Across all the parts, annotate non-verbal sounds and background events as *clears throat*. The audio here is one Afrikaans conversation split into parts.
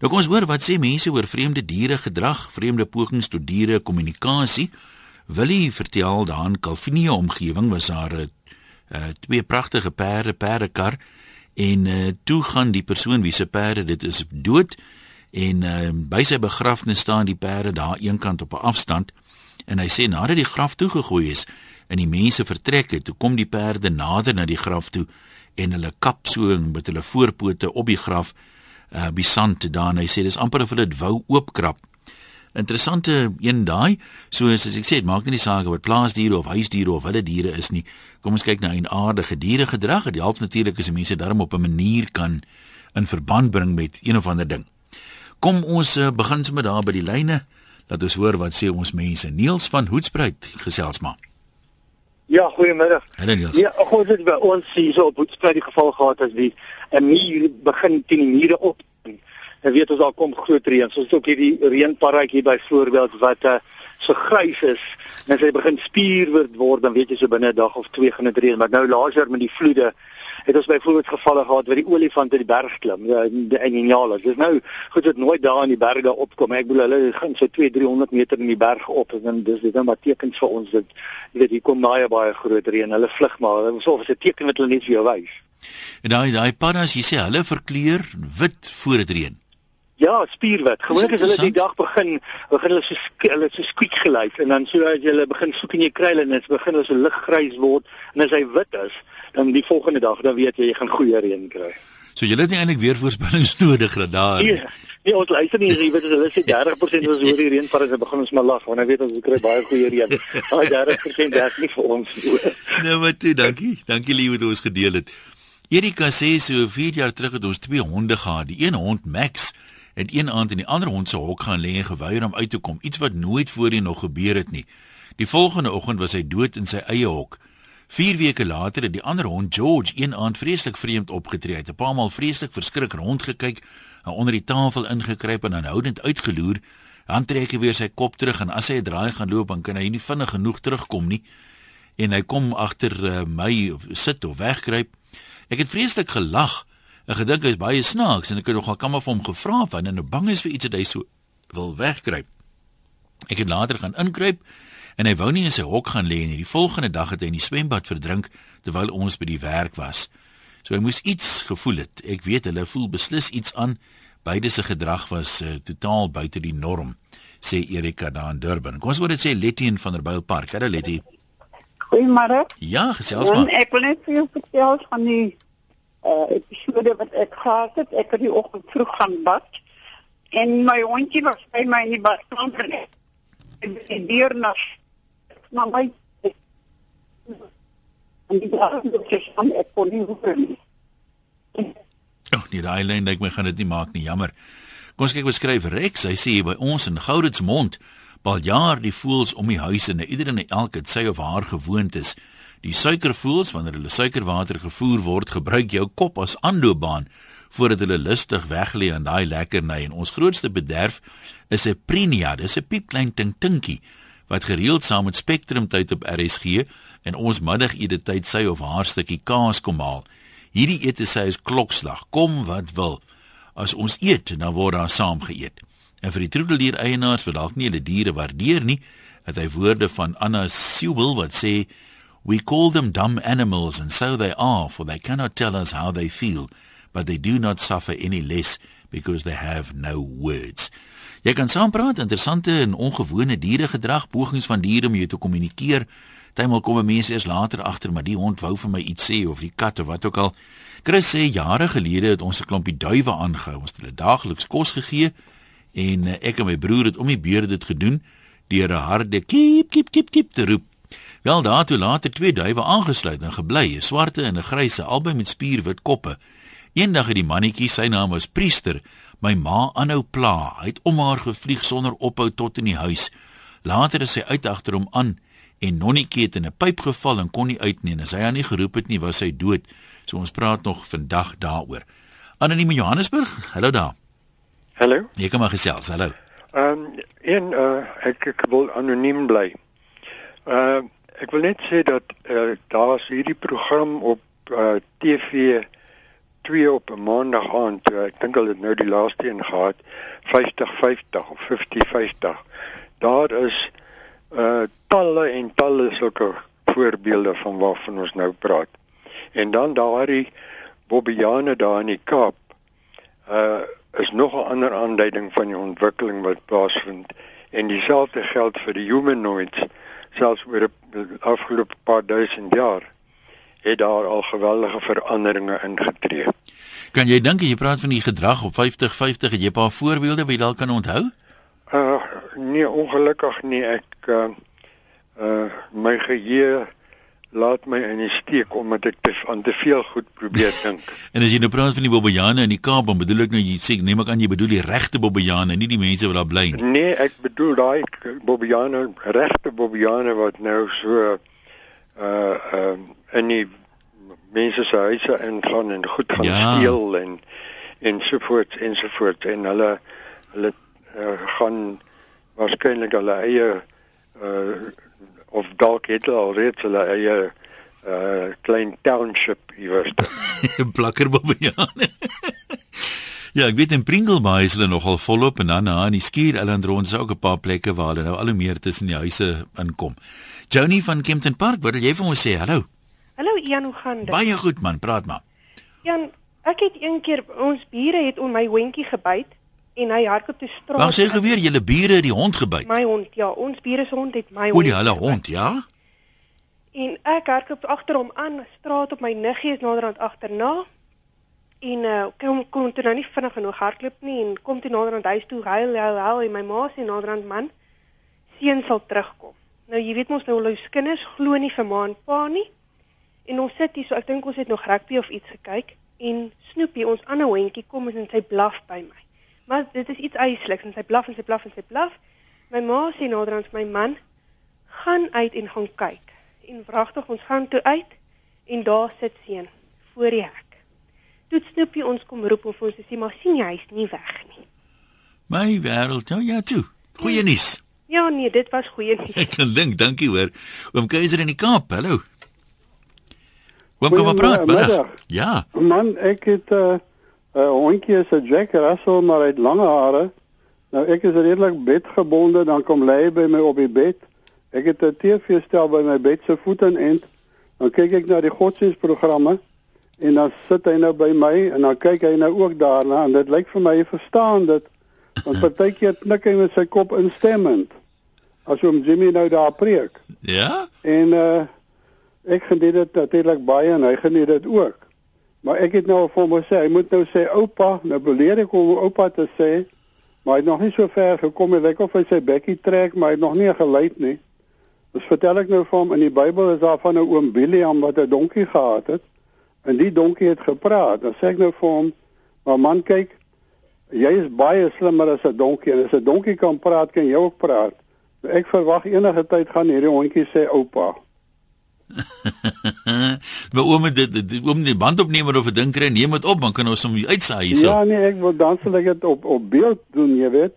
Nou kom ons hoor wat sê mense oor vreemde diere gedrag, vreemde pogings tot diere kommunikasie. Willie vertel daar in Calvinia omgewing was daar 'n uh, uh, twee pragtige perde, perdekar. En uh, toe gaan die persoon wie se perde dit is dood. En uh, by sy begrafnis staan die perde daar eenkant op 'n afstand. En hy sê nadat die graf toegegooi is en die mense vertrek het, toe kom die perde nader na die graf toe en hulle kap so met hulle voorpote op die graf uh, by sand daar en hy sê dis amper of hulle dit wou oopkrap. Interessante een daai, soos as ek sê, dit maak nie saak of dit plaasdiere of huisdiere of wilde diere is nie. Kom ons kyk na 'n aardige diere gedrag. Dit help natuurlik as mense daarom op 'n manier kan in verband bring met een of ander ding. Kom ons uh, begin sommer daar by die lyne. Laat ons hoor wat sê ons mense. Niels van Hoedspruit gesels maar. Ja, goeiemiddag. Hallo Niels. Ja, ons het by ons hier so op Hoedspruit die geval gehad as die 'n muur begin teen die mure op. En weet ons al kom groot reën. Ons het ook hierdie reënparadjie byvoorbeeld wat uh, so grys is en as hy begin spier word dan weet jy so binne 'n dag of twee gaan dit reën. Maar nou later met die vloede het ons byvoorbeeld gevalle gehad waar die olifante die berg klim. Ja, die Enjala. Dis nou goed dit nooit daar in die berge opkom. Ek bedoel hulle gaan so 2 300 meter in die berg op en dan dis dit dan wat tekens vir ons dat jy weet hier kom baie baie groot reën. Hulle vlug maar. Dit is of 'n teken wat hulle net vir jou wys. En daai daai paddas, jy sê hulle verkleur wit voor dit reën. Ja, spierwit. Gewoonlik as hulle die dag begin, begin hulle so hulle so skwiek geluid en dan so as jy hulle begin soek in jou kruile en dit begin hulle so liggrys word en as hy wit is, dan die volgende dag dan weet jy jy gaan goeie reën kry. So jy het nie eintlik weer voorspellings *laughs* nodig dat daar Nee, nee ons luister nie jy weet hulle sê 30% as hoor die reën val as begin ons maar lag want hy weet ons kry baie goeie reën. Daai 30% werk nie vir ons nie. *laughs* Nou maar toe, dankie. Dankie lief wat ons gedeel het. Erika sê so 4 jaar terug het ons twee honde gehad. Die een hond Max het een aand in die ander hond se hok gaan lê en geweier om uit te kom, iets wat nooit voorheen nog gebeur het nie. Die volgende oggend was hy dood in sy eie hok. 4 weke later het die ander hond George een aand vreeslik vreemd opgetree. Hy het 'n paar maal vreeslik verskrik rondgekyk, onder die tafel ingekruip en aanhoudend uitgeloer. Dan trek hy weer sy kop terug en as hy 'n draai gaan loop, dan kan hy nie vinnig genoeg terugkom nie. En hy kom agter uh, my sit of wegkruip. Ek het vreeslik gelag Ek gedink hy's baie snaaks en ek het nogal kamma vir hom gevra van en nou bang is vir iets dat hy so wil wegkruip. Ek het later gaan inkruip en hy wou nie in sy hok gaan lê nie. Die volgende dag het hy in die swembad verdrink terwyl ons by die werk was. So hy moes iets gevoel het. Ek weet hulle voel beslis iets aan. Beide se gedrag was uh, totaal buite die norm, sê Erika daar in Durban. Kom ons hoor dit sê Letty in van der Byl Park. Hallo Letty. Goeiemôre. Ja, gesels maar. Ek wil net vir jou vertel van die uh episode wat ek gehad het. Ek het die oggend vroeg gaan bad en my hondjie was by my in die badkamer. En die dier na na my en die het ek van ek kon nie hoor nie. Ag nee, daai lyn dink my gaan dit nie maak nie, jammer. Kom ons kyk wat skryf Rex. Hy sê by ons in Gouditsmond bal jaar die voels om die huis en ieder en elke het sy of haar gewoontes. Die suikervoels wanneer hulle suikerwater gevoer word, gebruik jou kop as aanloopbaan voordat hulle lustig weglê aan daai lekkerny en ons grootste bederf is 'n prinia, dis 'n piepklein tintinkie wat gereeld saam met Spectrum tyd op RSG en ons middagete tyd sy of haar stukkie kaas kom haal. Hierdie ete sê is klokslag, kom wat wil. As ons eet, dan word daar saam geëet. En vir die troeteldier eienaars wat dalk nie hulle diere waardeer nie, het hy woorde van Anna Sewell wat sê We call them dumb animals, and so they are, for they cannot tell us how they feel, but they do not suffer any less because they have no words. Jy kan saampraat, interessante en ongewone dieregedrag, pogings van diere om jou te kommunikeer. Partymal kom mense eers later agter, maar die hond wou vir my iets sê of die kat of wat ook al. Chris sê jare gelede het ons 'n klompie duwe aangehou. Ons het hulle daagliks kos gegee en eh, ek en my broer het om die beurt dit gedoen deur 'n harde kiep kiep kiep kiep te roep. Wel daartoe later twee duwe aangesluit en gebly, 'n swarte en 'n gryse, albei met spierwit koppe. Eendag het die mannetjie, sy naam was Priester, my ma aanhou pla. Hy het om haar gevlieg sonder ophou tot in die huis. Later is sy uit agter hom aan en Nonnetjie het in 'n pyp geval en kon nie uit nie. En as hy haar nie geroep het nie, was sy dood. So ons praat nog vandag daaroor. Anoniem in Johannesburg. Hallo daar. Hallo. Jy kom maar gesels. Hallo. Ehm um, en uh, ek ek wil anoniem bly. Uh ek wil net sê dat uh, daar's hierdie program op uh, TV twee op 'n maandag aand. Ek dink hulle het nou die laaste een gehad 50-50 of 50-50. Daar is uh talle en talle sulke voorbeelde van waarvan ons nou praat. En dan daardie Bobbiane daar in die Kaap uh is nog 'n ander aanduiding van die ontwikkeling wat plaasvind en dieselfde geld vir die humanoids selfs oor die afgelope paar duisend jaar het daar al geweldige veranderinge ingetree. Kan jy dink jy praat van die gedrag op 50 50 het jy 'n paar voorbeelde wat jy dalk kan onthou? Uh nee, ongelukkig nie ek uh, uh my geheue laat my in die steek omdat ek te aan te veel goed probeer *laughs* dink. en as jy nou praat van die Bobbejane in die Kaap, dan bedoel ek nou jy sê neem ek aan jy bedoel die regte Bobbejane, nie die mense wat daar bly nie. Nee, ek bedoel daai Bobbejane, regte Bobbejane wat nou so uh uh in die mense se huise ingaan en goed gaan Ja. steel en en so voort en so voort en hulle hulle uh, gaan waarskynlik hulle eie uh of dalk het hulle al reeds hulle eie uh klein township iewers. Plakker *laughs* Bobbejane. *laughs* ja, ek weet in Pringlebaai is hulle nogal volop en dan na in die Skuur Island rond is ook 'n paar plekke waar hulle nou al hoe meer tussen die huise inkom. Joni van Kempton Park, wat wil jy vir ons sê? Hallo. Hallo Ian, hoe gaan dit? Baie goed man, praat maar. Jan, ek het een keer ons bure het om my hondjie gebyt en hy hardloop te straat. Wag sê geweer julle bure het die hond gebyt. My hond, ja, ons bure se hond het my O, die hond hulle gebyt. hond, ja? En ek hardloop agter hom aan, straat op my niggie is naderhand agterna. En uh, kom kom toe nou nie vinnig genoeg hardloop nie en kom toe naderhand huis toe huil huil huil en my ma sê naderhand man seun sal terugkom. Nou jy weet mos nou ons kinders glo nie vir ma en pa nie. En ons sit hier so ek dink ons het nog rugby of iets gekyk en Snoepie ons ander hondjie kom en sy blaf by my. Maar dit is iets eisliks en sy blaf en sy blaf en sy blaf. My ma sê naderhand vir my man gaan uit en gaan kyk. En wragtig ons gaan toe uit en daar sit seun voor die hek. Toe Snoepie ons kom roep of ons sê maar sien jy hy's nie weg nie. My wêreld, nou ja toe. Goeie nuus. Ja nee, dit was goeie nuus. Ek kan dink, dankie hoor. Oom Keiser in die Kaap. Hallo. Oom kom maar praat. Ja. Man, ek het uh, 'n hondjie is 'n Jack Russell maar hy het lange hare. Nou ek is redelik bedgebonde, dan kom lê hy by my op die bed. Ek het 'n TV stel by my bed se voet en end. Dan kyk ek na die godsdienstprogramme en dan sit hy nou by my en dan kyk hy nou ook daarna en dit lyk vir my hy verstaan dit. Want partykeer knik hy met sy kop instemmend. As oom Jimmy nou daar preek. Ja? En uh ek geniet dit natuurlik baie en hy geniet dit ook. Maar ek het nou vir hom gesê hy moet nou sê oupa, nou beleer ek hom om oupa te sê, maar hy het nog nie so ver gekom nie. Lyk of hy sy bekkie trek, maar hy het nog nie geluid nie. Dus vertel ek nou vir hom in die Bybel is daar van 'n oom Biliam wat 'n donkie gehad het. En die donkie het gepraat. Dan sê ek nou vir hom, "Maar man, kyk, jy is baie slimmer as 'n donkie en as 'n donkie kan praat, kan jy ook praat." Nou, Ek verwag enige tyd gaan hierdie hondjie sê oupa. *laughs* maar oom dit dit- oom die bandopnemer of 'n ding kry, neem dit op, dan kan ons hom uitsaai hierso. Ja, nee, ek wil dan sal ek dit op op beeld doen, jy weet.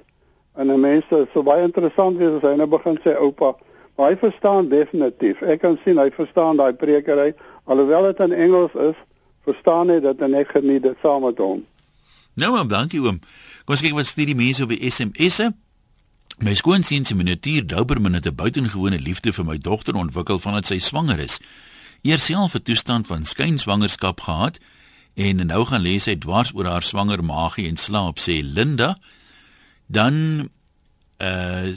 En die mense sou baie interessant wees as hy nou begin sê oupa. Maar hy verstaan definitief. Ek kan sien hy verstaan daai prekery alhoewel dit in Engels is, verstaan hy dit en ek geniet dit saam met hom. Nou maar dankie oom. Kom ons kyk wat stuur die mense op die SMS'e. My skoonseun se miniatuur Douberman het 'n buitengewone liefde vir my dogter ontwikkel vandat sy swanger is. Eers self 'n toestand van skynswangerskap gehad en nou gaan lê sy dwars oor haar swanger maagie en slaap sê Linda. Dan uh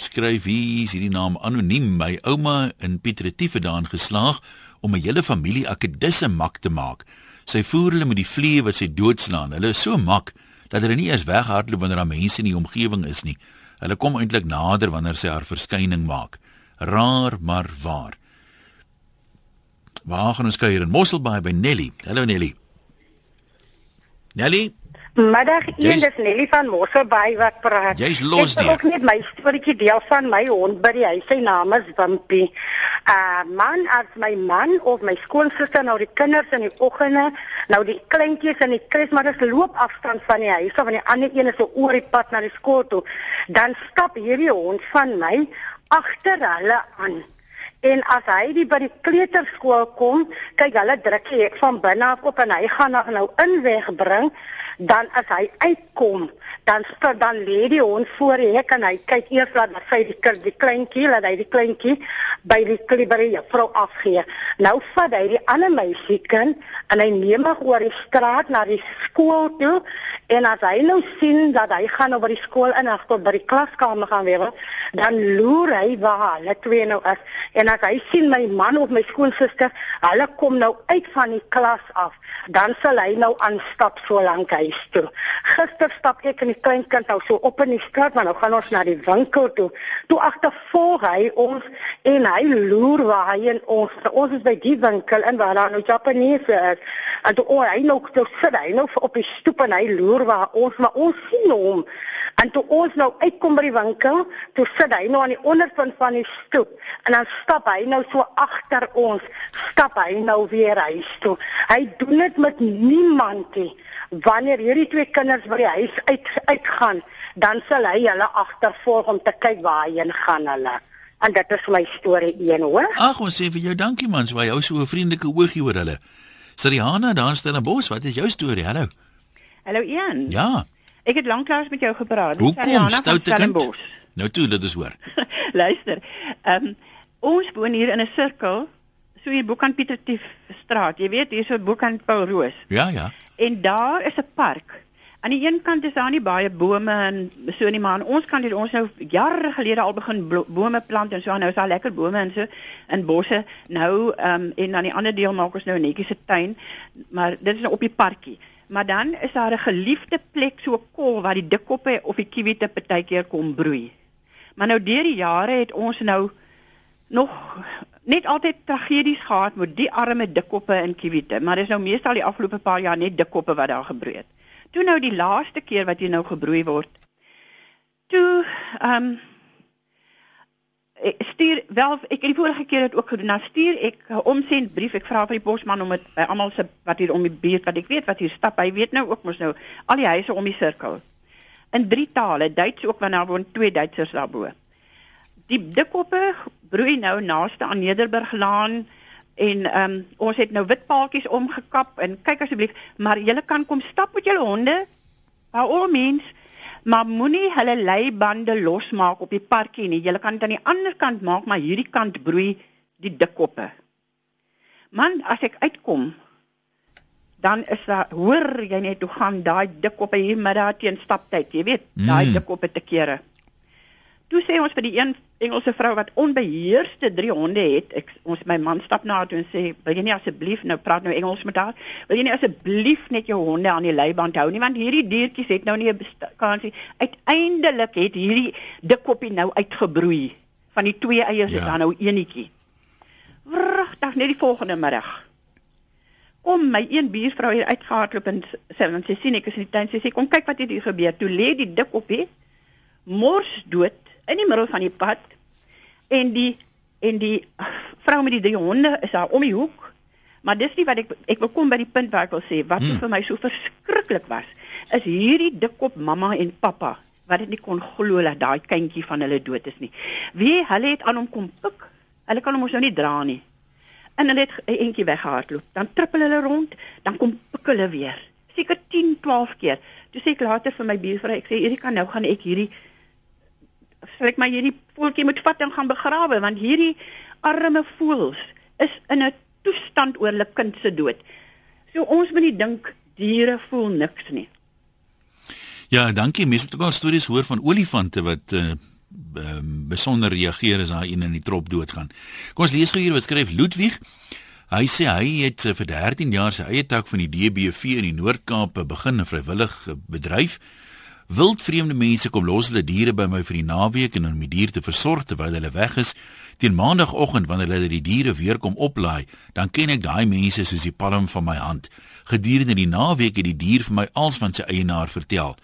skryf is hierdie naam anoniem my ouma in Piet Retief het daarin geslaag om 'n hele familie akedisse mak te maak. Sy voer hulle met die vliee wat sy doodslaan. Hulle is so mak dat hulle nie eers weghardloop wanneer daar mense in die omgewing is nie. Hulle kom eintlik nader wanneer sy haar verskyning maak. Raar maar waar. Waar gaan ons kuier in Mosselbaai by Nelly? Hallo Nelly. Nelly, Middag een, dis Nelly van Mosselbaai wat praat. Jy's los Ek wil ook net my storieetjie deel van my hond by die huis. Sy naam is Wimpie. Uh man, as my man of my skoonsister nou die kinders in die oggende, nou die kleintjies in die kres, maar dis loopafstand van die huis, of van die ander een is so oor die pad na die skool toe, dan stap hierdie hond van my agter hulle aan. En as hy die by die kleuterskool kom, kyk hulle druk die hek van binne af op en hy gaan nog nou inweg bring, dan as hy uitkom, dan dan lê die hond voor die hek en hy kyk eers laat hy die kind die kleintjie, laat hy die kleintjie by die klibberie vrou afgee. Nou vat hy die ander meisiekind en hy neem hom oor die straat na die skool toe. En as hy nou sien dat hy gaan oor die skool in tot by die klaskamer gaan weer, dan loer hy waar hulle twee nou is. En as hy sien my man of my skoonsister, hulle kom nou uit van die klas af, dan sal hy nou aanstap so lank huis toe. Gister stap ek en die kleinkind nou so op in die straat, maar nou gaan ons na die winkel toe. Toe agtervolg hy ons en hy loer waar hy en ons. Ons is by die winkel en waar daar nou Japaneese is. En toe oh, hy nou toe sit hy nou op die stoep en hy loer waar ons, maar ons sien hom. En toe ons nou uitkom by die winkel, toe sit hy nou aan die onderpunt van die stoep en dan stap hy nou so agter ons, stap hy nou weer huis toe. Hy doen dit met niemand nie wanneer hierdie twee kinders by die huis uit uitgaan, dan sal hy hulle agtervolg om te kyk waarheen gaan hulle. En dit is my storie een, hoor? Ag, ons sê vir jou dankie man, jy hou so 'n vriendelike oogie oor hulle. Sariana daar staan in Bos, wat is jou storie? Hallo. Hallo Ian. Ja. Ek het lanklaas met jou gepraat. Hoekom stoute kind? Nou toe, dit is hoor. *laughs* Luister. Ehm um, ons woon hier in 'n sirkel, so hier bo kan Pieter Tief straat. Jy weet, hier so bo kan Paul Roos. Ja, ja en daar is 'n park. Aan die een kant is daar nie baie bome en so nie, maar aan ons kant het ons nou jare gelede al begin bome plant en so nou is daar lekker bome en so in bosse. Nou ehm um, en aan die ander deel maak ons nou 'n netjie se tuin, maar dit is nou op die parkie. Maar dan is daar 'n geliefde plek so kol waar die dikkoppe of die kiwite partykeer kom broei. Maar nou deur die jare het ons nou nog net altyd tragedies gehad met die arme dikkoppe in Kiwite, maar dis nou meestal die afgelope paar jaar net dikkoppe wat daar gebroei het. Toe nou die laaste keer wat hier nou gebroei word. Toe ehm um, stuur wel ek het die vorige keer dit ook gedoen. Nou stuur ek 'n omsend brief. Ek vra vir die posman om dit by almal se wat hier om die buurt wat ek weet wat hier stap. Hy weet nou ook mos nou al die huise om die sirkel. In drie tale, Duits ook want daar woon twee Duitsers daarbo. Die dikkoppe broei nou naaste aan Nederburglaan en ehm um, ons het nou wit paadjies omgekap en kyk asseblief, maar julle kan kom stap met julle honde. By al mens, maar moenie hulle leibande losmaak op die parkie nie. Julle kan dit aan die ander kant maak, maar hierdie kant broei die dikkoppe. Man, as ek uitkom, dan is daar hoor jy net hoe gaan daai dikkoppe hier middag teen staptyd, jy weet, mm. daai dikkoppe te kere. Toe sê ons vir die een Engelse vrou wat onbeheerste drie honde het, ek ons my man stap na haar toe en sê, "Wil jy nie asseblief nou praat nou Engels met haar? Wil jy nie asseblief net jou honde aan die leiband hou nie want hierdie diertjies het nou nie 'n kansie. Uiteindelik het hierdie dikkoppie nou uitgebroei. Van die twee eiers ja. is daar nou eenetjie. Wragtig net die volgende middag. Kom my een buurvrou hier uitgehardloop en sê, "Want sy sien ek is in die tuin." Sy sê, "Kom kyk wat hier gebeur." Toe lê die dikkoppie mors dood in die middel van die pad en die en die vrou met die drie honde is daar om die hoek. Maar dis nie wat ek ek wil kom by die punt waar ek wil sê wat hmm. vir my so verskriklik was is hierdie dikkop mamma en pappa wat dit nie kon glo dat daai kindjie van hulle dood is nie. Wie hulle het aan hom kom pik. Hulle kan hom mos nou nie dra nie. En hulle het 'n entjie weggehardloop. Dan trippel hulle rond, dan kom pik hulle weer. Seker 10, 12 keer. Toe sê ek later vir my buurvrou, ek sê Erika, nou gaan ek hierdie sal ek maar hierdie voeltjie moet vat en gaan begrawe want hierdie arme voels is in 'n toestand oor hulle kind se dood. So ons moet nie dink diere voel niks nie. Ja, dankie. Mense het ook al stories hoor van olifante wat uh besonder reageer as daai een in die trop doodgaan. Kom ons lees gou hier wat skryf Ludwig. Hy sê hy het uh, vir 13 jaar sy eie tak van die DBV in die Noord-Kaap begin 'n vrywillige bedryf Wildvreemde mense kom los hulle diere by my vir die naweek en om die dier te versorg terwyl hulle weg is. Teen maandagooggend wanneer hulle die diere weer kom oplaai, dan ken ek daai mense soos die palm van my hand. Gedurende die naweek het die dier vir my als van sy eienaar vertel.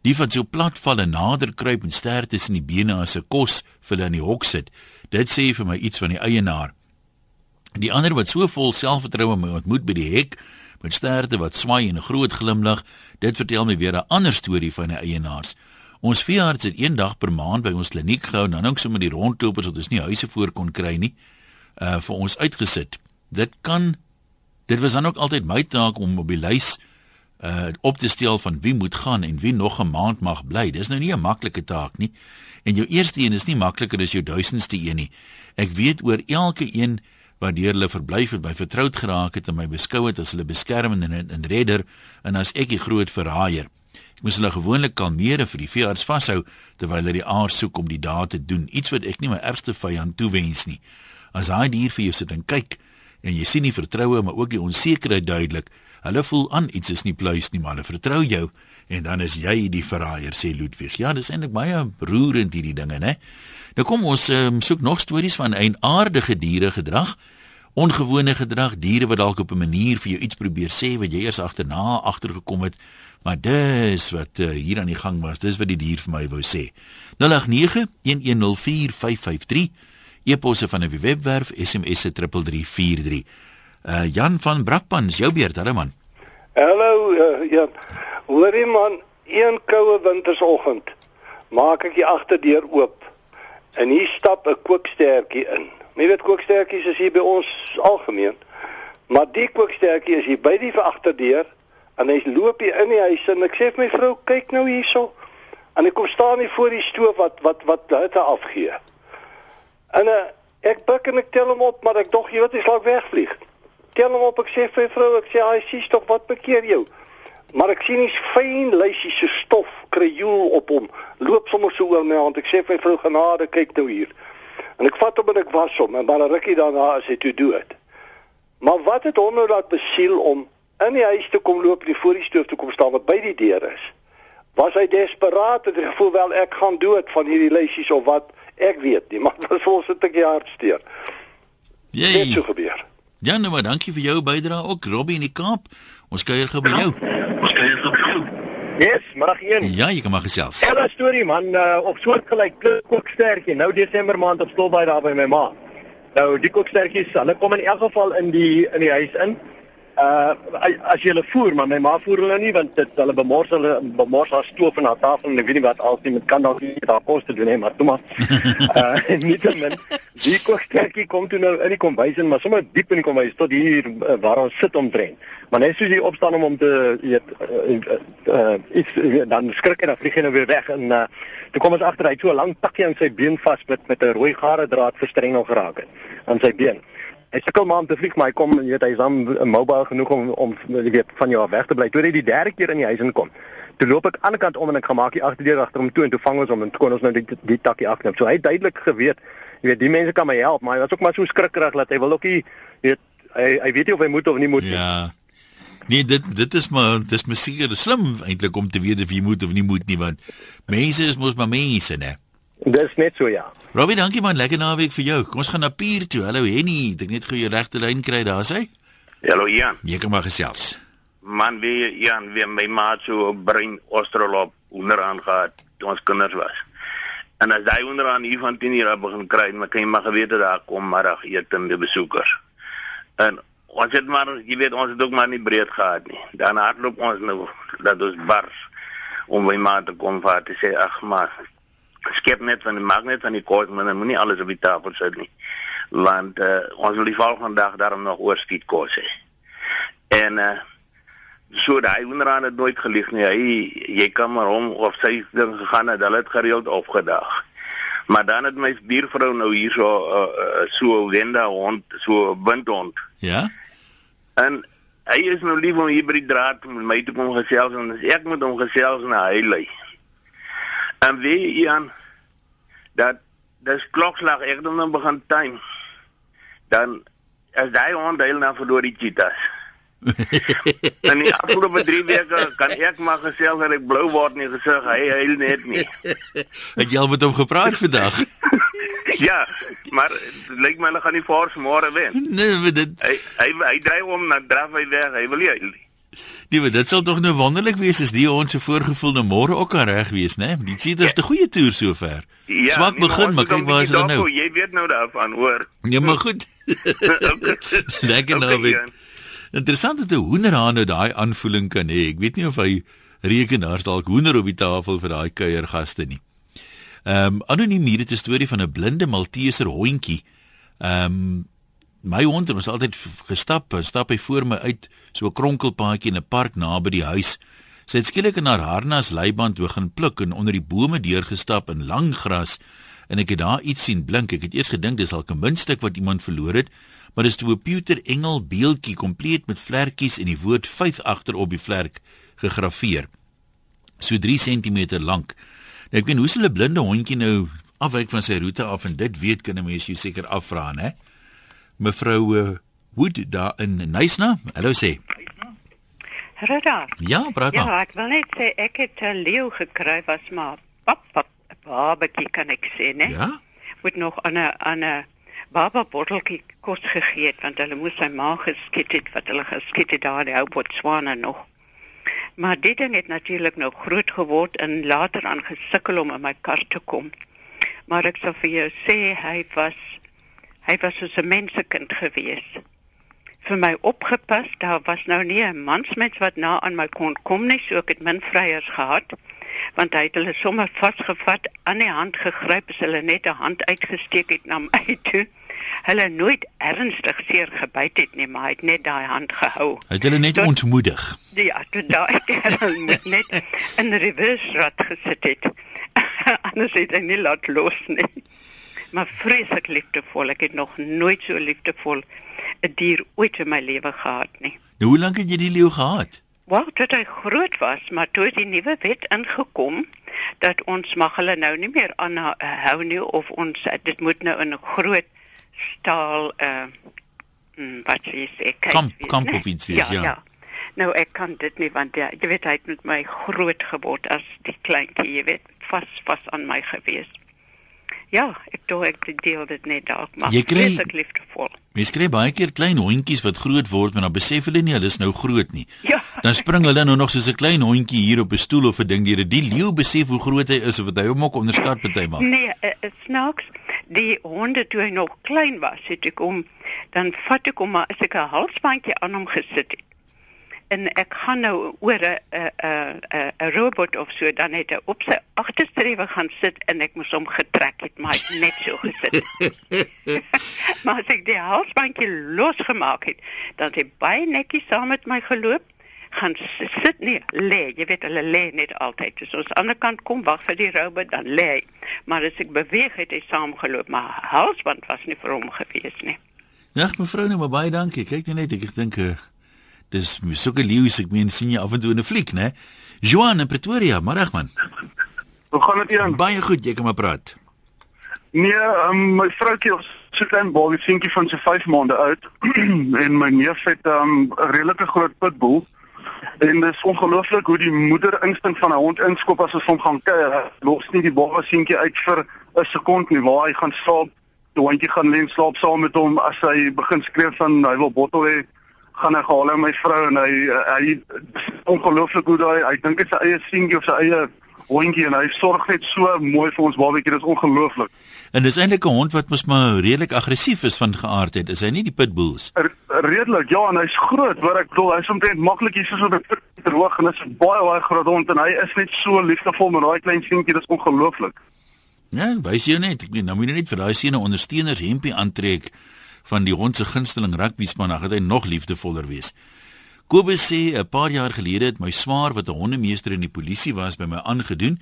Die wat so plat val en nader kruip en ster tussen die bene as 'n kos vir hulle in die hok sit. Dit sê vir my iets van die eienaar. Die ander wat so vol selfvertroue my ontmoet by die hek met sterte wat swaai en 'n groot glimlag, dit vertel my weer 'n ander storie van 'n eienaars. Ons veearts het eendag per maand by ons kliniek gehou en dan ook sommer die rondlopers wat ons nie huise voor kon kry nie. uh vir ons uitgesit. Dit kan dit was dan ook altyd my taak om op die lys uh op te stel van wie moet gaan en wie nog 'n maand mag bly. Dis nou nie 'n maklike taak nie. En jou eerste een is nie makliker as jou duisendste een nie. Ek weet oor elke een wat deur hulle verblyf het by vertroud geraak het en my beskou het as hulle beskermer en 'n redder en as ek die groot verraaier. Ek moes hulle gewoonlik kalmeer en vir die veearts vashou terwyl hulle die aar soek om die daad te doen, iets wat ek nie my ergste vyand toewens nie. As hy dier vir jou sit en kyk en jy sien nie vertroue maar ook die onsekerheid duidelik, hulle voel aan iets is nie pluis nie, maar hulle vertrou jou en dan is jy die verraaier sê Ludwig. Ja, dis eintlik baie roerend hierdie dinge, né? Nou kom ons um, soek nog stories van eienaardige diere gedrag. Ongewone gedrag, diere wat dalk op 'n manier vir jou iets probeer sê wat jy eers agterna agtergekom het, maar dis wat uh, hier aan die gang was. Dis wat die dier vir my wou sê. 0891104553 eposse van 'n webwerf SMS'e 3343. Uh Jan van Brakpan, jou beurt, hallo man. Hallo, uh, ja. Hoorie man, een koue wintersoggend maak ek die agterdeur oop en hier stap 'n kookstertjie in. Jy weet kookstertjies is hier by ons algemeen. Maar die kookstertjie is hier by die agterdeur en hy loop hier in die huis en ek sê vir my vrou, kyk nou hierso. En ek kom staan hier voor die stoof wat wat wat hitte afgee. En uh, ek buik en ek tel hom op, maar ek dog jy weet hy sal wegvlieg. Tel hom op, ek sê vir my vrou, ek sê hy sies tog wat bekeer jou. Maar ek sien nie fyn lysies so stof kreool op hom. Loop sommer so oor my hand. Ek sê vir my vrou genade, kyk nou hier. En ek vat hom en ek was hom en maar 'n rukkie daarna as hy toe dood. Maar wat het hom nou laat besiel om in die huis te kom loop, die voor die stoof te kom staan wat by die deur is? Was hy desperaat het hy gevoel wel ek gaan dood van hierdie lysies of wat? Ek weet nie, *laughs* maar dit was ons 'n tikkie hartsteer. Jy. Dit so gebeur. Ja, nou maar dankie vir jou bydrae ook Robbie in die Kaap. Ons kuier gou by jou. Ons kuier gou by jou. Yes, maar een. Ja, jy kan maar gesels. Ja, 'n storie man, uh, op soortgelyk kookstertjie. Nou Desember maand op Stilbaai daar by my ma. Nou die kookstertjies, hulle kom in elk geval in die in die huis in. Uh as jy hulle voer, maar my ma voer hulle nie want dit hulle bemors hulle bemors haar stoof en haar tafel en ek weet nie wat als nie met kan dalk nie daar kos te doen hè, maar toe maar. *laughs* uh nietemin die kookstertjie kom toe nou in die kombuis in, maar sommer diep in die kombuis tot hier uh, waar ons sit omdrent. Maar net soos jy opstaan om om te weet uh, uh, uh, iets uh, dan skrik hy dan vlieg hy nou weer weg en uh, toe kom ons agter hy het so 'n lang takkie aan sy been vas met met 'n rooi gare draad verstrengel geraak het aan sy been. Hy sukkel maar om te vlieg, maar hy kom, jy weet, hy's dan mobile genoeg om om jy weet van jou af weg te bly. Toe hy die derde keer in die huis inkom, toe loop ek aan die kant om en ek gaan maak die agterdeur agter hom toe en toe vang ons hom en kon ons nou die, die takkie afknip. So hy het duidelik geweet, jy weet, die mense kan my help, maar hy was ook maar so skrikkerig dat hy wil ook nie weet hy hy weet nie of hy moet of nie moet nie. Ja. Nee, dit dit is maar dis seker slim eintlik om te weet of jy moet of nie moet nie want mense is mos maar mense, né? Dis net so ja. Robbie, dankie man, lekker naweek vir jou. Kom ons gaan na Pier toe. Hallo Henny, ek net gou jou regte lyn kry daar sê. Hallo Jan. Jy kan maar gesels. Man, wie Jan, wie my ma so brein ostrolop onderaan gehad toe ons kinders was. En as hy onderaan hier van 10 uur begin kry, dan kan jy maar geweet dat daar kom middag etende besoekers. En ons het maar, jy weet, ons het ook maar nie breed gehad nie. Dan hardloop ons nou dat ons bars om by ma te kom vir te sê ag maar skep net van die magnet van die kos maar dan moenie alles op die tafel sit nie. Want uh, ons wil die volgende dag daarom nog oorskiet kos hê. En uh, so daai onderaan het nooit gelieg nie. Hy jy kan maar hom of sy ding gegaan het hulle het gereeld opgedag. Maar dan het my buurvrou nou hier so uh, uh, so wenda hond so windhond ja? En hy is nou lief om hier by die draad met my te kom gesels en ek moet hom gesels na hy lê En wie Jan dat dis klokslag ek dan begin time. Dan as daai onderdeel na verloor die cheetahs. *laughs* en die afgelope 3 weke kan ek maar gesels dat ek blou word nie gesig hy huil net nie. *laughs* Het jy al met hom gepraat vandag? *laughs* ja, maar lyk my hulle gaan nie voor môre wen. Nee, dit hy hy hy dryf hom na draf hy weg. Hy wil nie huil nie. Nee, maar dit sal tog nou wonderlik wees as die ons se voorgevoelde môre ook kan reg wees, né? Die cheetahs ja. 'n goeie toer sover. Ja, Swak nee, begin, maar kyk waar is hulle nou. Jy weet nou daarvan, hoor. Nee, maar goed. *laughs* Lekker nou weer. Interessant dat 'n hoenderhaan nou daai aanvoeling kan hê. Ek weet nie of hy rekenaars dalk hoender op die tafel vir daai kuiergaste nie. Ehm um, anoniem hier het 'n storie van 'n blinde Malteser hondjie. Ehm um, my hond het ons altyd gestap, stap hy voor my uit so 'n kronkelpaadjie in 'n park naby die huis. Sy het skielik in haar harnas leiband begin pluk en onder die bome deurgestap in lang gras en ek het daar iets sien blink. Ek het eers gedink dis al 'n muntstuk wat iemand verloor het, maar dis toe 'n Pieter Engel beeldjie kompleet met vlekkies en die woord 5 agter op die vlek gegraveer. So 3 cm lank. Nou ek weet hoe sou 'n blinde hondjie nou afwyk van sy roete af en dit weet kan 'n mens jou seker afvra, né? Mevrou uh, Wood daar in Nysna. Hallo sê. Rada. Ja, praat maar. Ja, ek wil net sê ek het 'n leeu gekry was maar pap pap babatjie kan ek sê, né? Ja. Moet nog aan 'n aan 'n baba botteltjie kos gegee het want hulle moes sy ma geskiet het wat hulle geskiet het daar in Botswana nog. Maar dit ding het natuurlik nou groot geword en later aan gesukkel om in my kar te kom. Maar ek sou vir jou sê hy was hy was so 'n mensekind gewees. Vir my opgepas, daar was nou nie 'n mansmens wat na aan my kon kom nie, so ek het min vryers gehad want hy het hulle sommer vasgevat, aan die hand gegryp, as hulle net 'n hand uitgesteek het na my *laughs* toe. Hulle nooit ernstig seer gebyt het nie, maar hy het net daai hand gehou. Hy het hulle net tot, ontmoedig. Ja, toe daai hulle net in reverse rat gesit het. *laughs* Anders het hy nie laat los nie. Maar vreeslik liefdevol. Ek het nog nooit so liefdevol 'n dier ooit in my lewe gehad nie. Nou, hoe lank het jy die leeu gehad? Wel, toe hy groot was, maar toe die nuwe wet ingekom dat ons mag hulle nou nie meer aanhou nie of ons dit moet nou in 'n groot staal uh wat jy sê kamp kamp of iets wees, ja, ja. ja. Nou ek kan dit nie want ja, jy weet hy het met my groot geword as die kleintjie, jy weet, vas vas aan my gewees. Ja, ek dink ek deel dit net dalk maar. Jy kry liefdevol. Mens kry baie keer klein hondjies wat groot word, maar dan besef hulle nie hulle is nou groot nie. Ja. Dan spring hulle nou nog soos 'n klein hondjie hier op 'n stoel of 'n ding deur. Die leeu besef hoe groot hy is of wat hy hom ook onderskat partymal. Nee, dit uh, snaaks. Die honde toe hy nog klein was, het ek hom dan vat ek hom maar as ek 'n halsbandjie aan hom gesit het en ek gaan nou oor 'n 'n 'n 'n robot of so dan het hy op sy agterstrewe gaan sit en ek moes hom getrek het maar het net so gesit. *laughs* maar as ek die halsbandjie losgemaak het, dan het hy baie netjies saam met my geloop gaan sit nie lê jy weet hulle lê net altyd. So aan die ander kant kom wag vir die robot dan lê maar as ek beweeg het hy saamgeloop maar halsband was nie vir hom gewees nie. Ja mevrou nou baie dankie. Kyk net ek dink uh Dis sulke leeu's ek meen sien jy af en toe in 'n fliek, né? Joan in Pretoria, middag man. Hoe gaan dit hier? Baie goed, jy kan maar praat. Nee, um, my vroutjie is so klein baie seentjie van so 5 maande oud *clears throat* en my neef het um, 'n um, redelike groot pitbull. En dit is ongelooflik hoe die moeder instink van 'n hond inskop as ons hom gaan kuier. Los nie die baba seentjie uit vir 'n sekond nie waar hy gaan slaap. Die hondjie gaan lê en slaap saam met hom as hy begin skree van hy wil bottel hê gaan hy gehaal my vrou en hy hy ongelooflik hoe daai hy dink dit sy eie seentjie of sy eie hondjie en hy sorg net so mooi vir ons babatjie dit is ongelooflik. En dis eintlik 'n hond wat mos maar redelik aggressief is van geaardheid. Is hy nie die pitbulls? Redelik. Ja, en hy's groot, hoor ek bedoel hy's omtrent maklik hier soos 'n meter hoog en hy's baie baie groot hond en hy is net so liefdevol met daai klein seentjie, dit is ongelooflik. Ja, wys jy net, ek weet nou moet jy net vir daai seene ondersteuners hempie aantrek van die hond se gunsteling rugby span, dan gaan hy nog liefdevoller wees. Kobus sê 'n paar jaar gelede het my swaar wat 'n hondemeester in die polisie was by my aangedoen.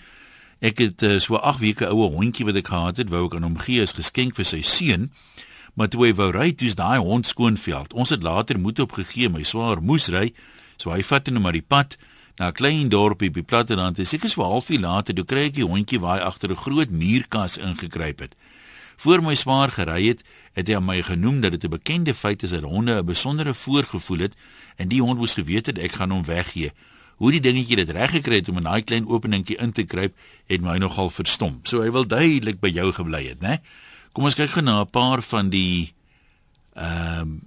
Ek het uh, so 8 weke oue hondjie wat ek gehad het, wou ek aan hom gee as geskenk vir sy seun. Maar toe hy wou ry, toets daai hond skoonveld. Ons het later moed opgegee, my swaar moes ry, so hy vat hom maar die pad na 'n klein dorpie by Platteland. Ek seker so 'n halfuur later, toe kry ek die hondjie waar hy agter 'n groot muurkas ingekruip het. Voor my swaar gery het, het hy aan my genoem dat dit 'n bekende feit is dat honde 'n besondere voorgevoel het en die hond moes geweet het ek gaan hom weggee. Hoe die dingetjie dit reg gekry het om in daai klein openingkie in te kruip, het my nogal verstom. So hy wil duidelik by jou gebly het, né? Kom ons kyk gou na 'n paar van die ehm um,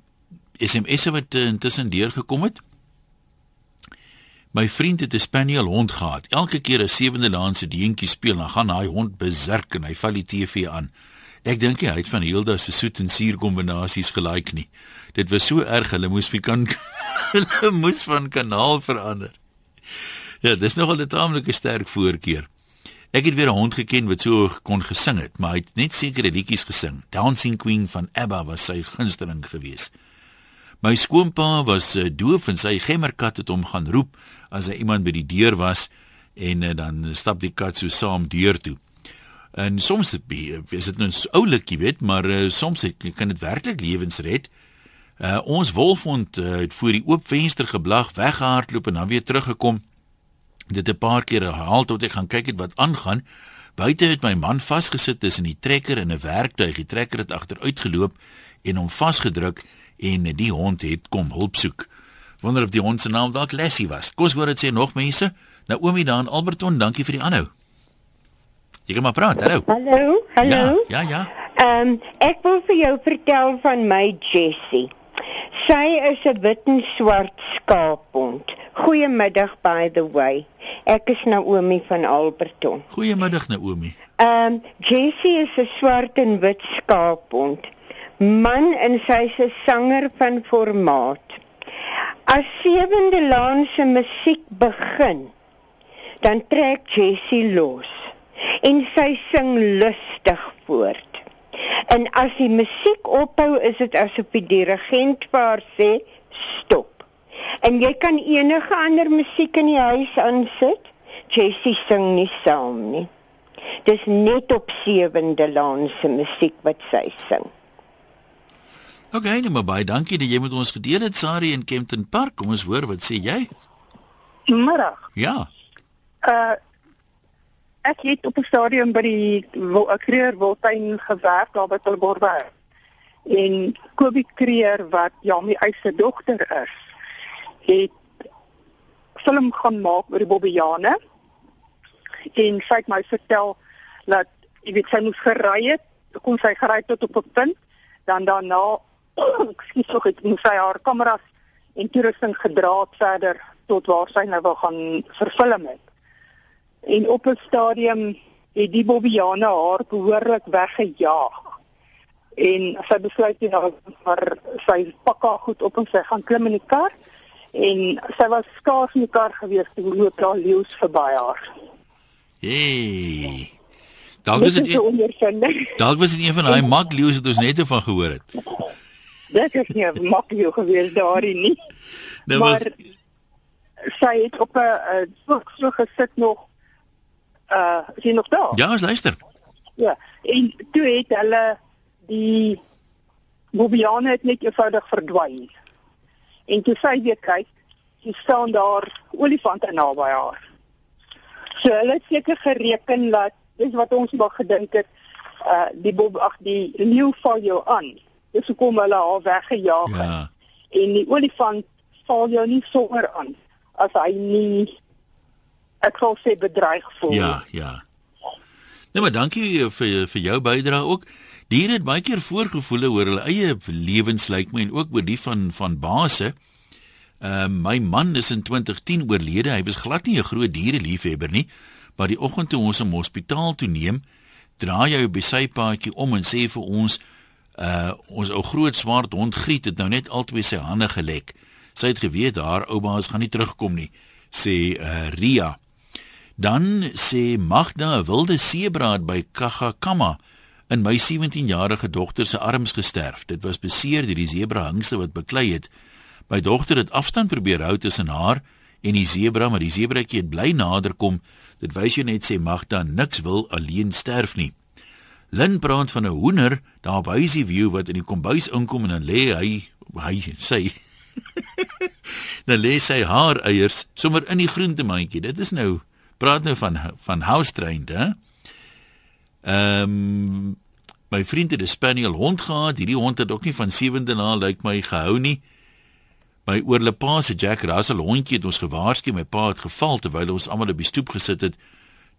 SMS'e wat intussen deurgekom het. My vriend het 'n spaniel hond gehad. Elke keer as sewende laan se deentjie speel, dan gaan daai hond besurk en hy val die TV aan. Ek dink hy het van Hilda se soet en suur kombinasies gelike nie. Dit was so erg hulle moes vir kan *laughs* hulle moes van kanaal verander. Ja, dis nogal 'n taamlike sterk voorkeur. Ek het weer 'n hond geken wat so kon gesing het, maar hy het net sekere liedjies gesing. Dancing Queen van ABBA was sy gunsteling geweest. My skoonpa was uh, doof en sy gemmerkat het hom gaan roep as hy iemand by die deur was en uh, dan stap die kat so saam deur toe. En soms is dit nou 'n oulikie weet, maar uh, soms het, kan dit werklik lewens red. Uh, ons wolfhond uh, het voor die oop venster geblag, weggehardloop en dan weer teruggekom. Dit 'n paar keer herhaal tot ek gaan kyk het wat aangaan. Buite het my man vasgesit tussen die trekker en 'n werktuig. Die trekker het agteruit geloop en hom vasgedruk en die hond het kom hulp soek. Wonder of die hond se naam dalk Lassie was. Kos hoor dit sê nog mense. Naomi daar in Alberton, dankie vir die aanhou. Jy kan maar praat. Hallo. Hallo, hallo. Ja, ja. ja. Ehm um, ek wil vir jou vertel van my Jessie. Sy is 'n wit en swart skaaphond. Goeiemiddag by the way. Ek is Naomi van Alberton. Goeiemiddag Naomi. Ehm um, Jessie is 'n swart en wit skaaphond. Man en sy is 'n sanger van formaat. As sewende laan se musiek begin, dan trek Jessie los en sy sing lustig voort. En as die musiek ophou, is dit asof die dirigent vir haar sê stop. En jy kan enige ander musiek in die huis aansit, Jessie sing nie saam nie. Dis net op sewende laan se musiek wat sy sing. OK, nou maar baie dankie dat jy met ons gedeel het Sari in Kempton Park. Kom ons hoor wat sê jy? Middag. Ja. Uh ek het op 'n stadium by die Kreer Wildtuin gewerk daar by Tilborg. En Kobie Kreer wat Jamie se dogter is, het film gaan maak oor die Bobbejane. En sy het my vertel dat jy weet sy moes gery het, kon sy gery tot op 'n punt, dan daarna *clears throat* ekskuus tog het moes sy haar kameras en toerusting gedra het verder tot waar sy nou wil gaan verfilm het en op 'n stadium het die Bobbiane haar behoorlik weggejaag. En sy besluit toe nou vir sy pak haar goed op en sy gaan klim in die kar en sy was skaars in die kar gewees toe loop daar leeu's verby haar. Hey. Dalk was dit Dalk was dit een van daai mak leeu's wat ons net van gehoor het. Dit is nie 'n mak leeu gewees daarin nie. Nou, maar sy het op 'n so so gesit nog uh is jy nog daar? Ja, ons luister. Ja, en toe het hulle die Bobiane het net eenvoudig verdwyn. En toe sy weer kyk, sy staan daar olifante naby haar. So hulle het seker gereken dat dis wat ons maar gedink het, uh die bob ag die leeu val jou aan. Dis hoekom hulle haar weggejaag het. Ja. En die olifant val jou nie sommer aan as hy nie ek sal sê bedreig voel. Ja, ja. Nee, maar dankie vir vir jou bydrae ook. Diere het baie keer voorgevoele oor hulle eie lewens lyk my en ook oor die van van base. Ehm uh, my man is in 2010 oorlede. Hy was glad nie 'n groot diereliefhebber nie, maar die oggend toe ons hom hospitaal toe neem, draai hy op sy paadjie om en sê vir ons uh ons ou groot swart hond Griet het nou net altyd sy hande gelek. Sy het geweet haar ouma's gaan nie terugkom nie, sê uh Ria. Dan sê Magda 'n wilde sebra by Kagakama in my 17-jarige dogter se arms gesterf. Dit was beseer deur die sebra hingste wat beklei het. My dogter het afstand probeer hou tussen haar en die sebra, maar die sebratjie het bly naderkom. Dit wys jy net sê Magda niks wil alleen sterf nie. Lin praat van 'n hoender daar op Huisie View wat in die kombuis inkom en dan lê hy hy sê *laughs* dan lê sy haar eiers sommer in die groentemandjie. Dit is nou praat nou van van house trained, hè? Ehm um, my vriend het 'n spaniel hond gehad. Hierdie hond het ook nie van sewende na lyk like my gehou nie. My oorlepa se Jack Russell hondjie het ons gewaarsku my pa het geval terwyl ons almal op die stoep gesit het.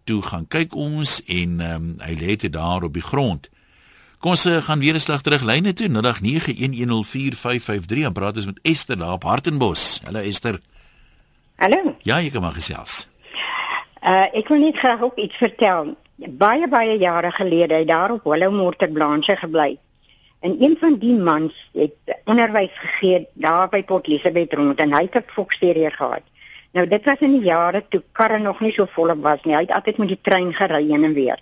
Toe gaan kyk ons en ehm um, hy lê te daar op die grond. Kom ons uh, gaan weer 'n slag terug lyne toe. 0891104553 en praat ons met Esther daar op Hartenbos. Hallo Esther. Hallo. Ja, jy kan maar gesels. Uh ek wil net graag ook iets vertel. Baie baie jare gelede het daar op Willowmore te Blanche gebly. En een van die mans het onderwys gegee daar by Port Elizabeth rond en hy het 'n foksterrier gehad. Nou dit was in die jare toe karre nog nie so volop was nie. Hy het altyd met die trein gery heen en weer.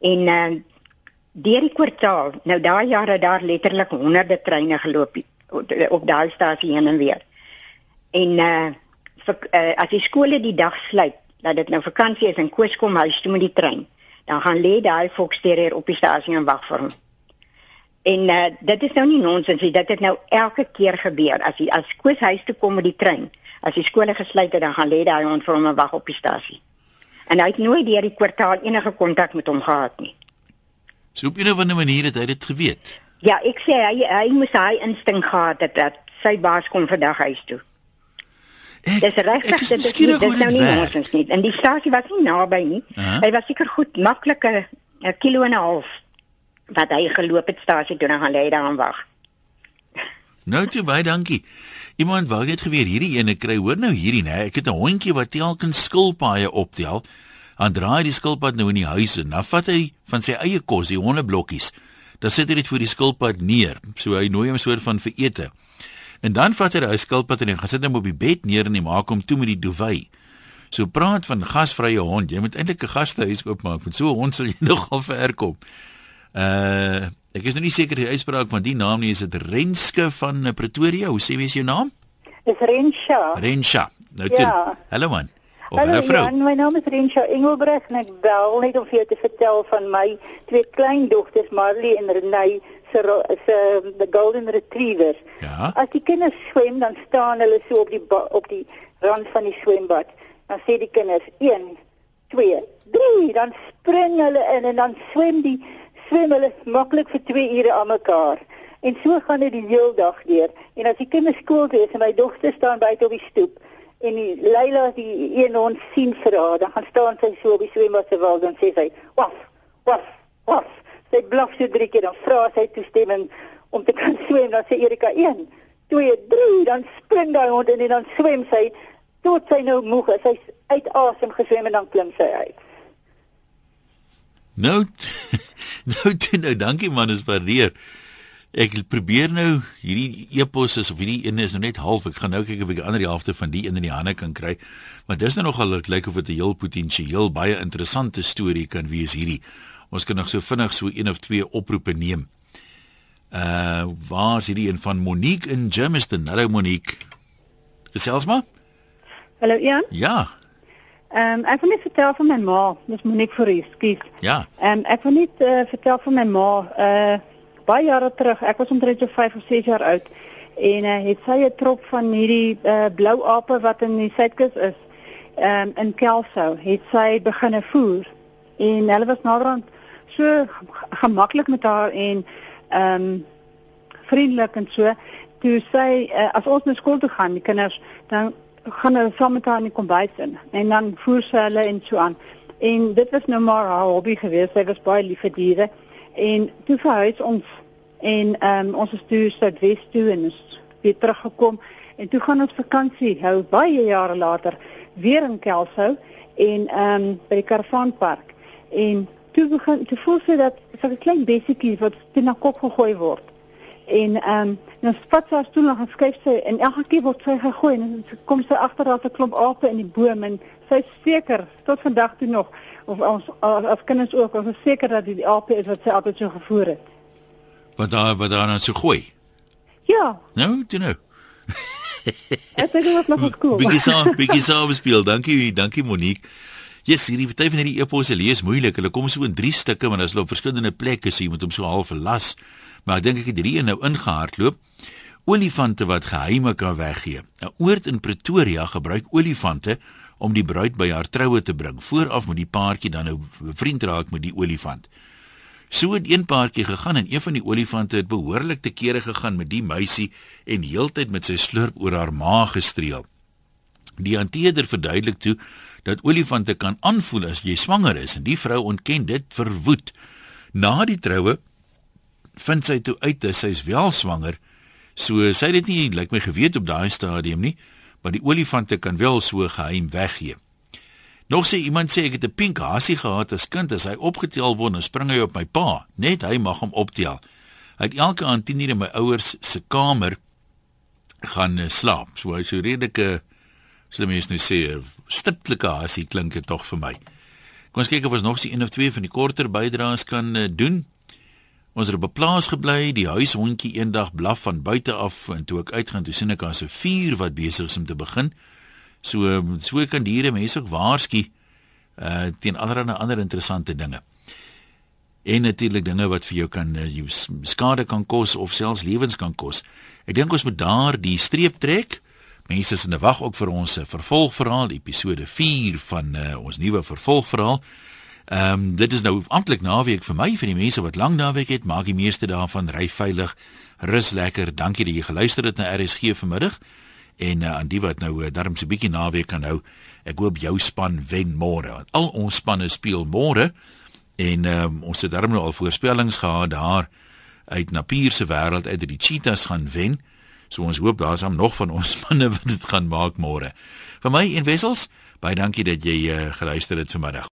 En uh deur die kwartaal, nou daai jare daar letterlik honderde treine geloop op, op daai stasie heen en weer. En uh, vir, uh as die skole die dag sluit, dat dit nou vakansie is en Koos kom huis toe met die trein, dan gaan lê daai volksterrier op die stasie en wag vir hom. En uh, dit is nou nie nonsens nie, dit het nou elke keer gebeur. As hy as Koos huis toe kom met die trein, as die skole gesluit het, dan gaan lê daai hond vir hom en wag op die stasie. En hy het nooit deur die kwartaal enige kontak met hom gehad nie. So op 'n of ander manier het hy dit geweet. Ja, ek sê hy hy moes hy instink gehad het dat sy baas kom vandag huis toe. Ek, dis regtig dit is nie, dit is nou nie nonsens nie. En die stasie was nie naby nie. Uh -huh. Hy was seker goed maklike 'n kilo en 'n half wat hy geloop het stasie toe en gaan lê daar en wag. Nou toe baie dankie. Iemand wou net geweet hierdie ene kry hoor nou hierdie nê. Ek het 'n hondjie wat telkens skilpaaie optel. Dan draai die skilpad nou in die huis en dan vat hy van sy eie kos, die hondeblokkies. Dan sit hy dit voor die skilpad neer. So hy nooi hom soort van vir ete. En dan vat hy die skilpad en hy gaan sit hom op die bed neer en hy maak hom toe met die duvet. So praat van gasvrye hond. Jy moet eintlik 'n gastehuis oopmaak. Met so 'n hond sal jy *laughs* nogal ver kom. Uh ek is nou nie seker die uitspraak van die naam nie. Is dit Renske van Pretoria? Hoe sê jy jou naam? Dis Rensha. Rensha. Nou toe. Ja. Hallo man. Of Hallo Jan, my naam is Rensha Engelbreg en ek bel net om vir jou te vertel van my twee kleindogters Marley en Renay se se the golden retrievers. Ja. As die kinders swem, dan staan hulle so op die op die rand van die swembad. Dan sê die kinders 1 2 3, dan spring hulle in en dan swem die swem hulle maklik vir 2 ure aan mekaar. En so gaan dit die hele dag deur. En as die kinders skool toe is en my dogter staan buite op die stoep en die Leila die een hond sien vir haar, dan gaan staan sy so op die swembad se wal en sê sy, "Waf, waf, waf." Sy blaf so drie keer dan vra sy toestemming om te *laughs* kan swem dan sê Erika 1 2 3 dan spring daai hond en dan swem sy tot sy nou moeg is. Sy's uit asem geswem en dan klim sy uit. Nou *laughs* nou toe nou dankie man is waardeer. Ek probeer nou hierdie epos is of hierdie een is nou net half. Ek gaan nou kyk of ek die ander helfte van die een in die hande kan kry. Maar dis nou nogal lyk of dit 'n heel potensieel baie interessante storie kan wees hierdie. Ons kan nog so vinnig so een of twee oproepe neem. Uh waar is hierdie een van Monique in Germiston? Hallo Monique. Gesels maar. Hallo Ian. Ja. Ehm um, ek wil net vertel van my ma, dis Monique Fourie, skies. Ja. Ehm um, ek wil net uh, vertel van my ma, uh baie jare terug, ek was omtrent so 5 of 6 jaar oud en uh, het sy 'n trop van hierdie uh, blou ape wat in die Suidkus is, ehm um, in Kelso, het sy begine voer en hulle was naderhand so gemaklik met haar en ehm um, vriendelik en so. Toe sy uh, as ons na skool toe gaan, die kinders dan gaan hulle saam met haar in die kombuis in en dan voer sy hulle en so aan. En dit was nou maar haar hobby geweest. Sy was baie lief vir diere. En toe verhuis ons en ehm um, ons is toe Suidwes toe en ons weer teruggekom en toe gaan ons vakansie hou baie jare later weer in Kelso en ehm um, by die Karavaanpark. En toe begin toe voel sy dat sy 'n klein besietjie wat teen haar kop gegooi word. En ehm um, nou spat sy haar stoel nog en skuif sy en elke keer word sy gegooi en sy kom sy agter haar 'n klomp ape in die boom en sy seker tot vandag toe nog of ons as kinders ook ons is seker dat die ape is wat sy altyd so gevoer het. Wat daar wat daar nou so gooi? Ja. Nou, toe nou. Ek dink dit was nog *laughs* goed. Bietjie saam, bietjie saam speel. Dankie, dankie Monique. Yes, hierdie party van hierdie eposse lees moeilik. Hulle kom so in drie stukke, maar hulle op verskillende plekke sien, moet hom so half las. Maar ek dink ek het hierdie een nou ingehardloop. Olifante wat geheime kan weggee. 'n Oord in Pretoria gebruik olifante om die bruid by haar troue te bring. Vooraf moet die paartjie dan nou vriend raak met die olifant. So het een paartjie gegaan en een van die olifante het behoorlik te kere gegaan met die meisie en heeltyd met sy slurp oor haar maag gestreel. Die hanteerder verduidelik toe dat olifante kan aanvoel as jy swanger is en die vrou ontken dit verwoed. Na die troue vind sy toe uit dat sy wel swanger. So sy het dit nie lyk my geweet op daai stadium nie, maar die olifante kan wel so geheim weggee. Nog sê iemand sê ek het 'n pink hasie gehad as kind as hy opgetel word en spring hy op my pa, net hy mag hom optel. Hy het elke aand 10 uur in my ouers se kamer gaan uh, slaap. So hy so redelike So die mense nou sê stiptelike hasie klink dit tog vir my. Kom ons kyk of ons nog sien een of twee van die korter bydraes kan uh, doen. Ons het op 'n plaas gebly, die huishondjie eendag blaf van buite af en toe ek uitgaan, toe sien ek daar 'n vuur wat besig is om te begin. So so kan diere mense ook waarsku uh teen allerlei ander interessante dinge. En natuurlik dinge wat vir jou kan uh, jou skade kan kos of selfs lewens kan kos. Ek dink ons moet daar die streep trek. Mense is in 'n wag ook vir ons vervolgverhaal, episode 4 van uh, ons nuwe vervolgverhaal. Ehm um, dit is nou amptelik naweek vir my vir die mense wat lang naweek het, maak die meeste daarvan ry veilig, rus lekker. Dankie dat jy geluister het na RSG vanmiddag. En uh, aan die wat nou uh, darm so 'n bietjie naweek kan hou. Ek hoop jou span wen môre. Al ons spanne speel môre. En um, ons het darm nou al voorspellings gehad daar uit Napier se wêreld uit dat die Cheetahs gaan wen. So ons hoop daar's hom nog van ons *laughs* spanne wat dit gaan maak môre. Vir my en Wessels, baie dankie dat jy uh, geluister het vanmiddag.